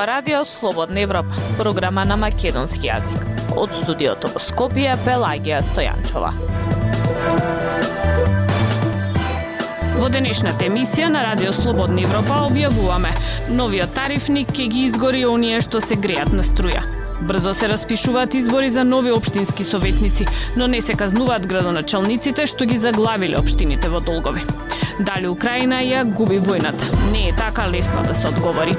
ова радио Слободна Европа, програма на македонски јазик. Од студиото во Скопје Пелагија Стојанчова. Во денешната емисија на Радио Слободна Европа објавуваме новиот тарифник ќе ги изгори оние што се греат на струја. Брзо се распишуваат избори за нови општински советници, но не се казнуваат градоначалниците што ги заглавиле општините во долгови. Дали Украина ја губи војната? Не е така лесно да се одговори.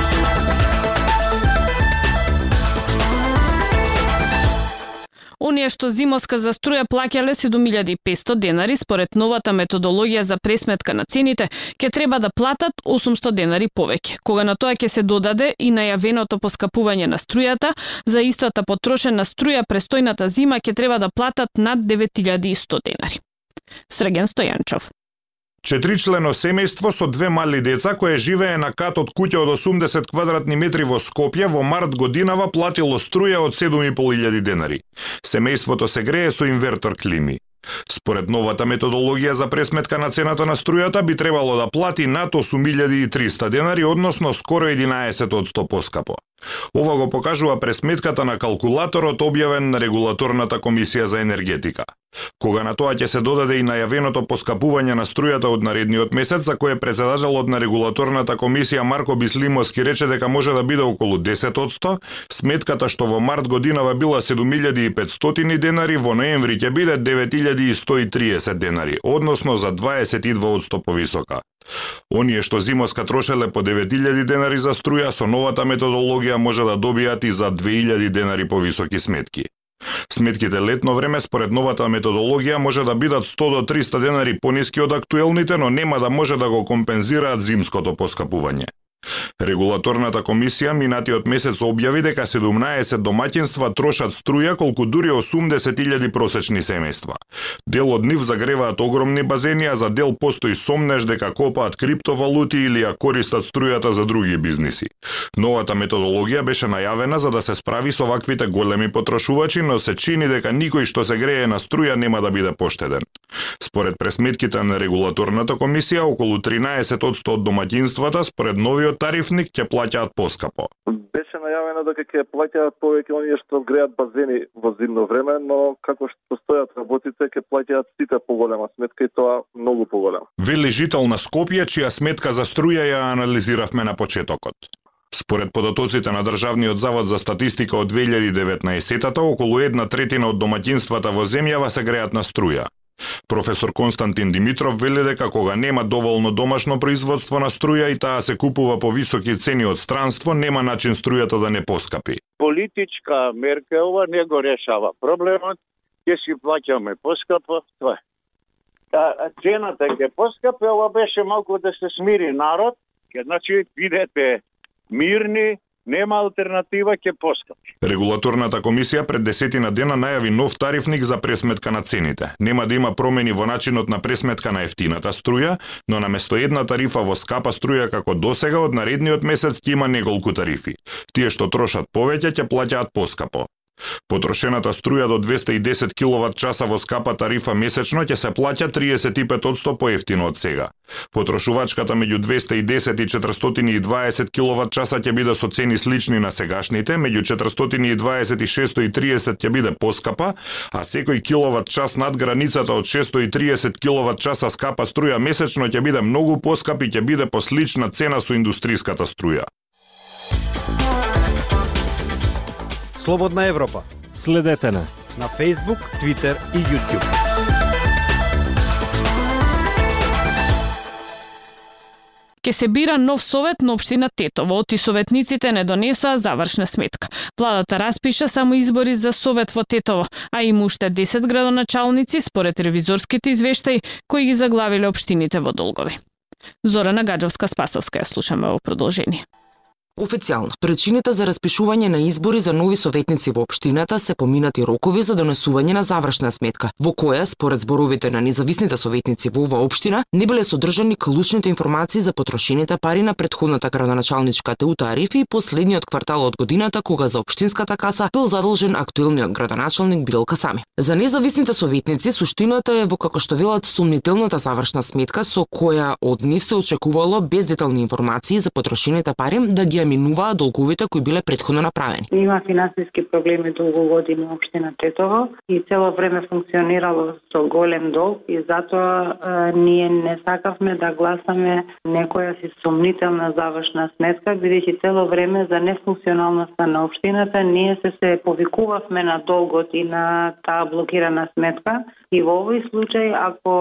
Оние што зимоска за струја плаќале 7500 денари според новата методологија за пресметка на цените, ќе треба да платат 800 денари повеќе. Кога на тоа ќе се додаде и најавеното поскапување на струјата, за истата потрошена струја престојната зима ќе треба да платат над 9100 денари. Среген Стојанчов. Четричлено семејство со две мали деца кое живее на кат од куќа од 80 квадратни метри во Скопје во март годинава платило струја од 7.500 денари. Семејството се грее со инвертор клими. Според новата методологија за пресметка на цената на струјата би требало да плати над 8300 денари, односно скоро 11 од 100 поскапо. Ова го покажува пресметката на калкулаторот објавен на Регулаторната комисија за енергетика. Кога на тоа ќе се додаде и најавеното поскапување на струјата од наредниот месец, за кое председателот на Регулаторната комисија Марко Бислимовски рече дека може да биде околу 10 сметката што во март годинава била 7500 денари, во ноември ќе биде 9130 денари, односно за 22% повисока. Оние што зимоска трошеле по 9000 денари за струја со новата методологија може да добијат и за 2000 денари повисоки сметки. Сметките летно време според новата методологија може да бидат 100 до 300 денари пониски од актуелните, но нема да може да го компензираат зимското поскапување. Регулаторната комисија минатиот месец објави дека 17 домаќинства трошат струја колку дури 80.000 просечни семејства. Дел од нив загреваат огромни базени, а за дел постои сомнеж дека копаат криптовалути или ја користат струјата за други бизниси. Новата методологија беше најавена за да се справи со ваквите големи потрошувачи, но се чини дека никој што се грее на струја нема да биде поштеден. Според пресметките на регулаторната комисија, околу 13 од домаќинствата според новиот тарифник ќе плаќаат поскапо. Беше најавено дека ќе плаќаат повеќе оние што греат базени во зимно време, но како што стојат работите ќе плаќаат сите поголема сметка и тоа многу поголема. Вели жител на Скопје чија сметка за струја ја анализиравме на почетокот. Според податоците на Државниот завод за статистика од 2019-та, околу една третина од домаќинствата во земјава се греат на струја. Професор Константин Димитров вели дека кога нема доволно домашно производство на струја и таа се купува по високи цени од странство, нема начин струјата да не поскапи. Политичка мерка ова не го решава проблемот, ќе си плаќаме поскапо, тоа А цената ќе поскапи, ова беше малку да се смири народ, ќе значи бидете мирни, нема алтернатива ќе поскапи. Регулаторната комисија пред десетина дена најави нов тарифник за пресметка на цените. Нема да има промени во начинот на пресметка на ефтината струја, но на место една тарифа во скапа струја како досега од наредниот месец ќе има неколку тарифи. Тие што трошат повеќе ќе плаќаат поскапо. Потрошената струја до 210 киловат часа во скапа тарифа месечно ќе се плаќа 35% поевтино од сега. Потрошувачката меѓу 210 и 420 киловат часа ќе биде со цени слични на сегашните, меѓу 420 и 630 ќе биде поскапа, а секој киловат час над границата од 630 киловат часа скапа струја месечно ќе биде многу поскап и ќе биде по слична цена со индустријската струја. Слободна Европа. Следете на на Facebook, Twitter и YouTube. Ке се бира нов совет на општина Тетово. Оти советниците не донесоа завршна сметка. Владата распиша само избори за совет во Тетово, а има уште 10 градоначалници според ревизорските извештаи кои ги заглавиле општините во долгови. Зорана Гаджовска Спасовска ја слушаме во продолжение. Официјално, причините за распишување на избори за нови советници во општината се поминати рокови за донесување на завршна сметка, во која, според зборовите на независните советници во оваа општина, не биле содржани клучните информации за потрошените пари на предходната градоначалничка Теута Арифи и последниот квартал од годината кога за општинската каса бил задолжен актуелниот градоначалник Бил Касами. За независните советници суштината е во како што велат сумнителната завршна сметка со која од нив се очекувало без детални информации за потрошените пари да ги минуваат долговите кои биле предходно направени. Има финансиски проблеми долго години општина Тетово и цело време функционирало со голем долг и затоа е, ние не сакавме да гласаме некоја си сомнителна завршна сметка, бидејќи цело време за нефункционалноста на општината ние се се повикувавме на долгот и на таа блокирана сметка и во овој случај ако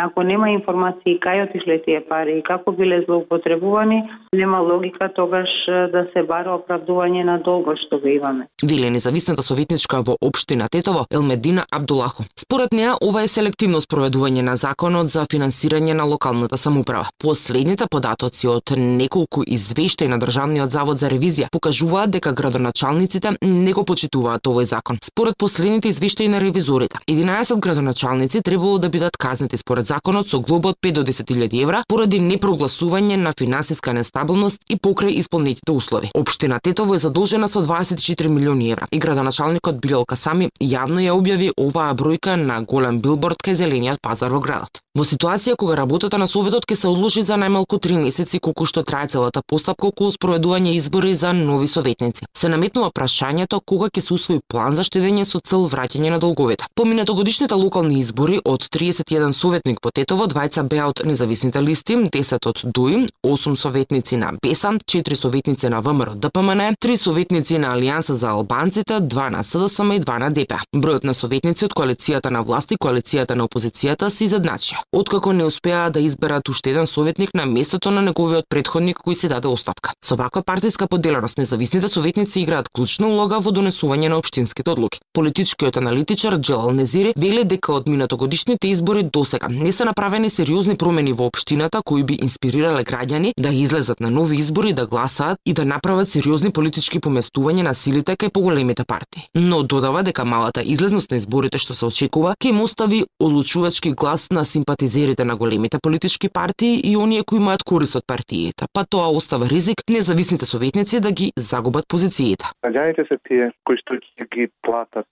ако нема информации кај отишле тие пари и како биле злоупотребувани, нема логика тогаш да се бара оправдување на долго што го имаме. Вели независната советничка во општина Тетово Елмедина Абдулаху. Според неа, ова е селективно спроведување на законот за финансирање на локалната самоуправа. Последните податоци од неколку извештаи на Државниот завод за ревизија покажуваат дека градоначалниците не го почитуваат овој закон. Според последните извештаи на ревизорите, 11 градоначалници требало да бидат казнети според законот со глоба од 5 до 10.000 евра поради непрогласување на финансиска нестабилност и покрај исполнетите услови. Општина Тетово е задолжена со 24 милиони евра и градоначалникот Билел Касами јавно ја објави оваа бројка на голем билборд кај зелениот пазар во градот. Во ситуација кога работата на советот ќе се одложи за најмалку 3 месеци колку што трае целата постапка околу спроведување избори за нови советници, се наметнува прашањето кога ќе се усвои план за штедење со цел враќање на долговите. По минатогодишните локални избори од 31 советник по Тетово, двајца беа од независните листи, 10 од ДУИ, 8 советници на БЕСА, 4 советници на ВМРО ДПМН, 3 советници на Алијанса за албанците, 2 на СДСМ и 2 на ДП. Бројот на советници од коалицијата на власт и коалицијата на опозицијата се изедначи, откако не успеа да изберат уште еден советник на местото на неговиот предходник кој се даде оставка. Со ваква партиска поделеност независните советници играат клучна улога во донесување на општинските одлуки. Политичкиот аналитичар Джелал Незири вели дека од минатогодишните избори досега не се направени сериозни промени во општината кои би инспирирале граѓани да излезат на нови избори да гласат гласаат и да направат сериозни политички поместувања на силите кај поголемите партии. Но додава дека малата излезност на изборите што се очекува ќе им остави одлучувачки глас на симпатизерите на големите политички партии и оние кои имаат корист од партиите, па тоа остава ризик независните советници да ги загубат позициите. Граѓаните се тие кои што ќе ги платат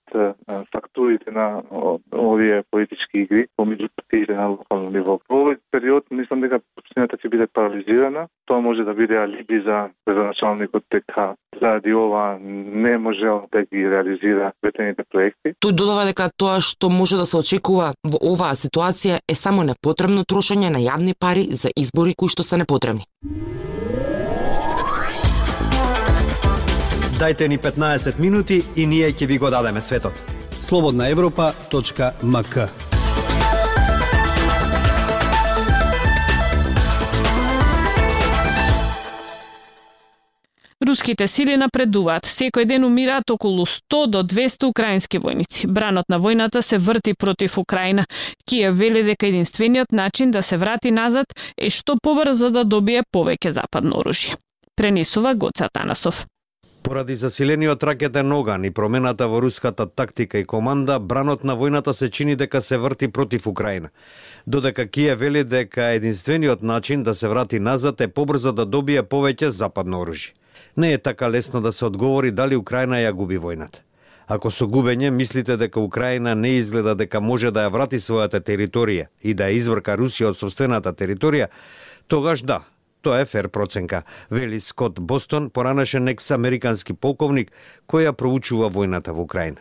фактурите на овие политички игри помеѓу партиите на локално ниво. Во овој период мислам дека општината ќе биде парализирана. Тоа може да биде алиби за градоначалникот дека заради ова не можел да ги реализира ветените проекти. Тој додава дека тоа што може да се очекува во оваа ситуација е само непотребно трошење на јавни пари за избори кои што се непотребни. Дайте ни 15 минути и ние ќе ви го дадеме светот. Слободна Европа.мк Руските сили напредуваат. Секој ден умираат околу 100 до 200 украински војници. Бранот на војната се врти против Украина. Киев вели дека единствениот начин да се врати назад е што побрзо да добие повеќе западно оружје. Пренесува Гоца Танасов. Поради засилениот ракетен оган и промената во руската тактика и команда, бранот на војната се чини дека се врти против Украина. Додека Киев вели дека единствениот начин да се врати назад е побрзо да добие повеќе западно оружје. Не е така лесно да се одговори дали Украина ја губи војната. Ако со губење мислите дека Украина не изгледа дека може да ја врати својата територија и да ја изврка Русија од собствената територија, тогаш да, тоа е фер проценка, вели Скот Бостон, поранешен екс-американски полковник кој ја проучува војната во Украина.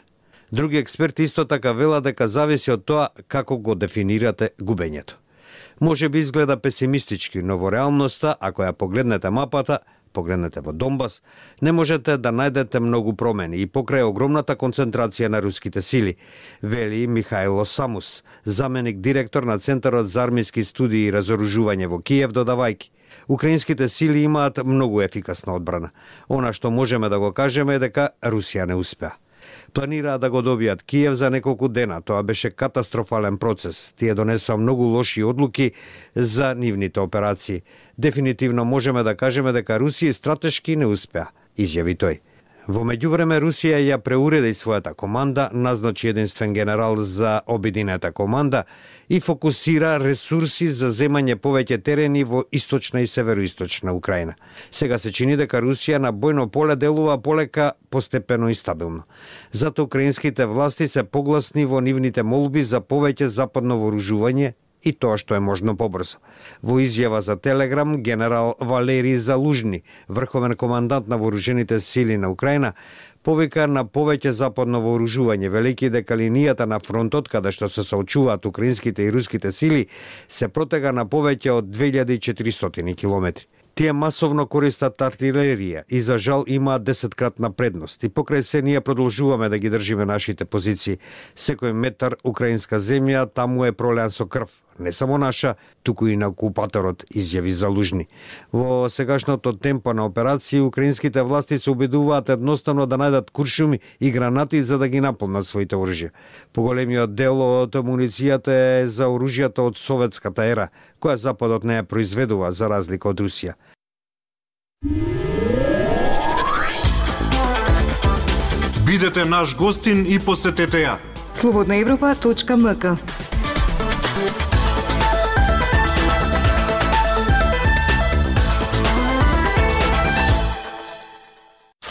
Други експерти исто така вела дека зависи од тоа како го дефинирате губењето. Може би изгледа песимистички, но во реалноста, ако ја погледнете мапата, погледнете во Донбас, не можете да најдете многу промени и покрај огромната концентрација на руските сили, вели Михајло Самус, заменик директор на Центарот за армиски студии и разоружување во Киев, додавајки. Украинските сили имаат многу ефикасна одбрана. Она што можеме да го кажеме е дека Русија не успеа. Планираа да го добијат Киев за неколку дена. Тоа беше катастрофален процес. Тие донесоа многу лоши одлуки за нивните операции. Дефинитивно можеме да кажеме дека Русија стратешки не успеа, изјави тој. Во меѓувреме Русија ја преуреди својата команда, назначи единствен генерал за обединета команда и фокусира ресурси за земање повеќе терени во источна и североисточна Украина. Сега се чини дека Русија на бојно поле делува полека, постепено и стабилно. Зато украинските власти се погласни во нивните молби за повеќе западно вооружување и тоа што е можно побрзо. Во изјава за Телеграм, генерал Валери Залужни, врховен командант на вооружените сили на Украина, повика на повеќе западно вооружување, велики дека линијата на фронтот каде што се соочуваат украинските и руските сили се протега на повеќе од 2400 километри. Тие масовно користат артилерија и за жал имаат десеткратна предност. И покрај се ние продолжуваме да ги држиме нашите позиции. Секој метар украинска земја таму е пролеан со крв не само наша, туку и на окупаторот, изјави Залужни. Во сегашното темпо на операции, украинските власти се обидуваат едноставно да најдат куршуми и гранати за да ги наполнат своите оружја. Поголемиот дел од амуницијата е за оружјата од советската ера, која Западот не ја произведува за разлика од Русија. Бидете наш гостин и посетете ја. Слободнаевропа.мк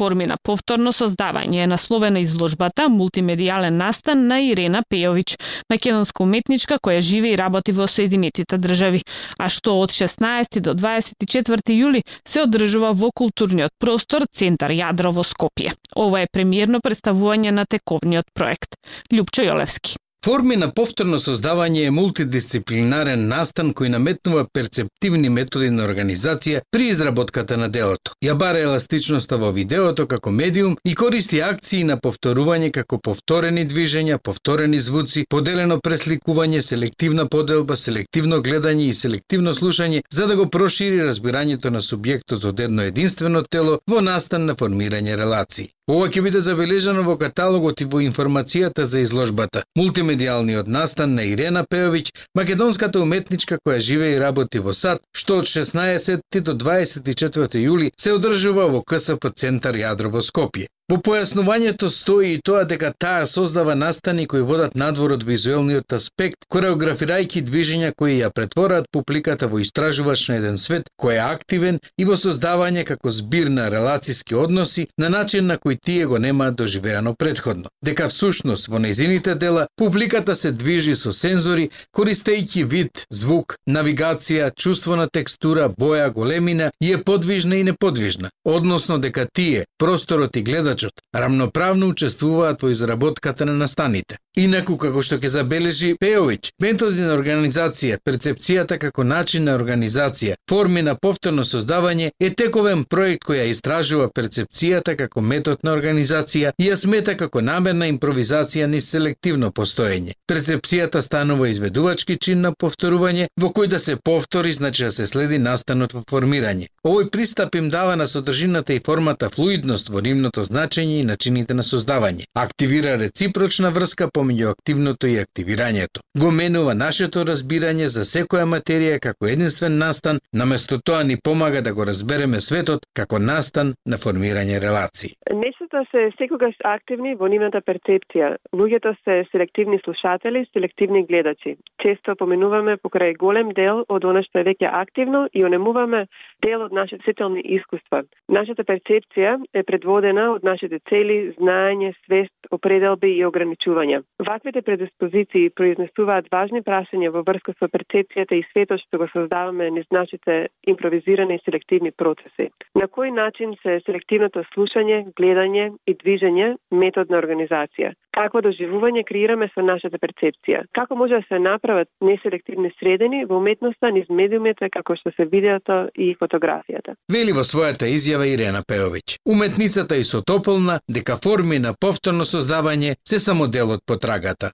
форми на повторно создавање е насловена изложбата Мултимедијален настан на Ирена Пејовиќ, македонска уметничка која живе и работи во Соединетите држави, а што од 16 до 24 јули се одржува во културниот простор Центар Јадро во Скопје. Ова е премиерно представување на тековниот проект. Лјупчо Јолевски. Форми на повторно создавање е мултидисциплинарен настан кој наметнува перцептивни методи на организација при изработката на делото. Ја бара еластичноста во видеото како медиум и користи акции на повторување како повторени движења, повторени звуци, поделено пресликување, селективна поделба, селективно гледање и селективно слушање за да го прошири разбирањето на субјектот од едно единствено тело во настан на формирање релации. Ова ќе биде забележано во каталогот и во информацијата за изложбата. Мултимедијалниот настан на Ирена Пеовиќ, македонската уметничка која живее и работи во САД, што од 16 до 24 јули се одржува во КСП Центар Јадро во Скопје. Во појаснувањето стои и тоа дека таа создава настани кои водат надвор од визуелниот аспект, кореографирајќи движења кои ја претвораат публиката во истражувач на еден свет кој е активен и во создавање како збир на релациски односи на начин на кој тие го немаат доживеано предходно. Дека всушност во незините дела публиката се движи со сензори, користејќи вид, звук, навигација, чувство на текстура, боја, големина и е подвижна и неподвижна, односно дека тие, просторот и гледач играчот рамноправно учествуваат во изработката на настаните. Инаку, како што ќе забележи Пеович, методи на организација, перцепцијата како начин на организација, форми на повторно создавање е тековен проект која истражува перцепцијата како метод на организација и ја смета како намерна импровизација ни селективно постоење. Перцепцијата станува изведувачки чин на повторување во кој да се повтори значи да се следи настанот во формирање. Овој пристап им дава на содржината и формата флуидност во нивното значење и начините на создавање. Активира реципрочна врска помеѓу активното и активирањето. Го менува нашето разбирање за секоја материја како единствен настан, наместо тоа ни помага да го разбереме светот како настан на формирање релации. Нештата се секогаш активни во нивната перцепција. Луѓето се селективни слушатели, селективни гледачи. Често поминуваме покрај голем дел од она што е веќе активно и онемуваме дел од нашите сетелни искуства. Нашата перцепција е предводена од нашите цели, знаење, свест, определби и ограничувања. Ваквите предиспозиции произнесуваат важни прашања во врска со перцепцијата и светот што го создаваме низ нашите импровизирани и селективни процеси. На кој начин се селективното слушање, гледање и движење метод на организација? Какво доживување креираме со нашата перцепција? Како може да се направат неселективни средени во уметноста низ медиумите како што се видеото и фотографијата? Вели во својата изјава Ирена Пеовиќ. Уметницата и сотополна дека форми на повторно создавање се само дел од потрагата.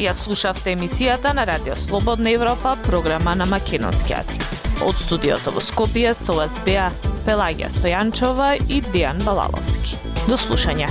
Ја слушавте емисијата на Радио Слободна Европа, програма на македонски јазик. Од студиото во Скопје со вас беа Пелагија Стојанчова и Дијан Балаловски. До слушање.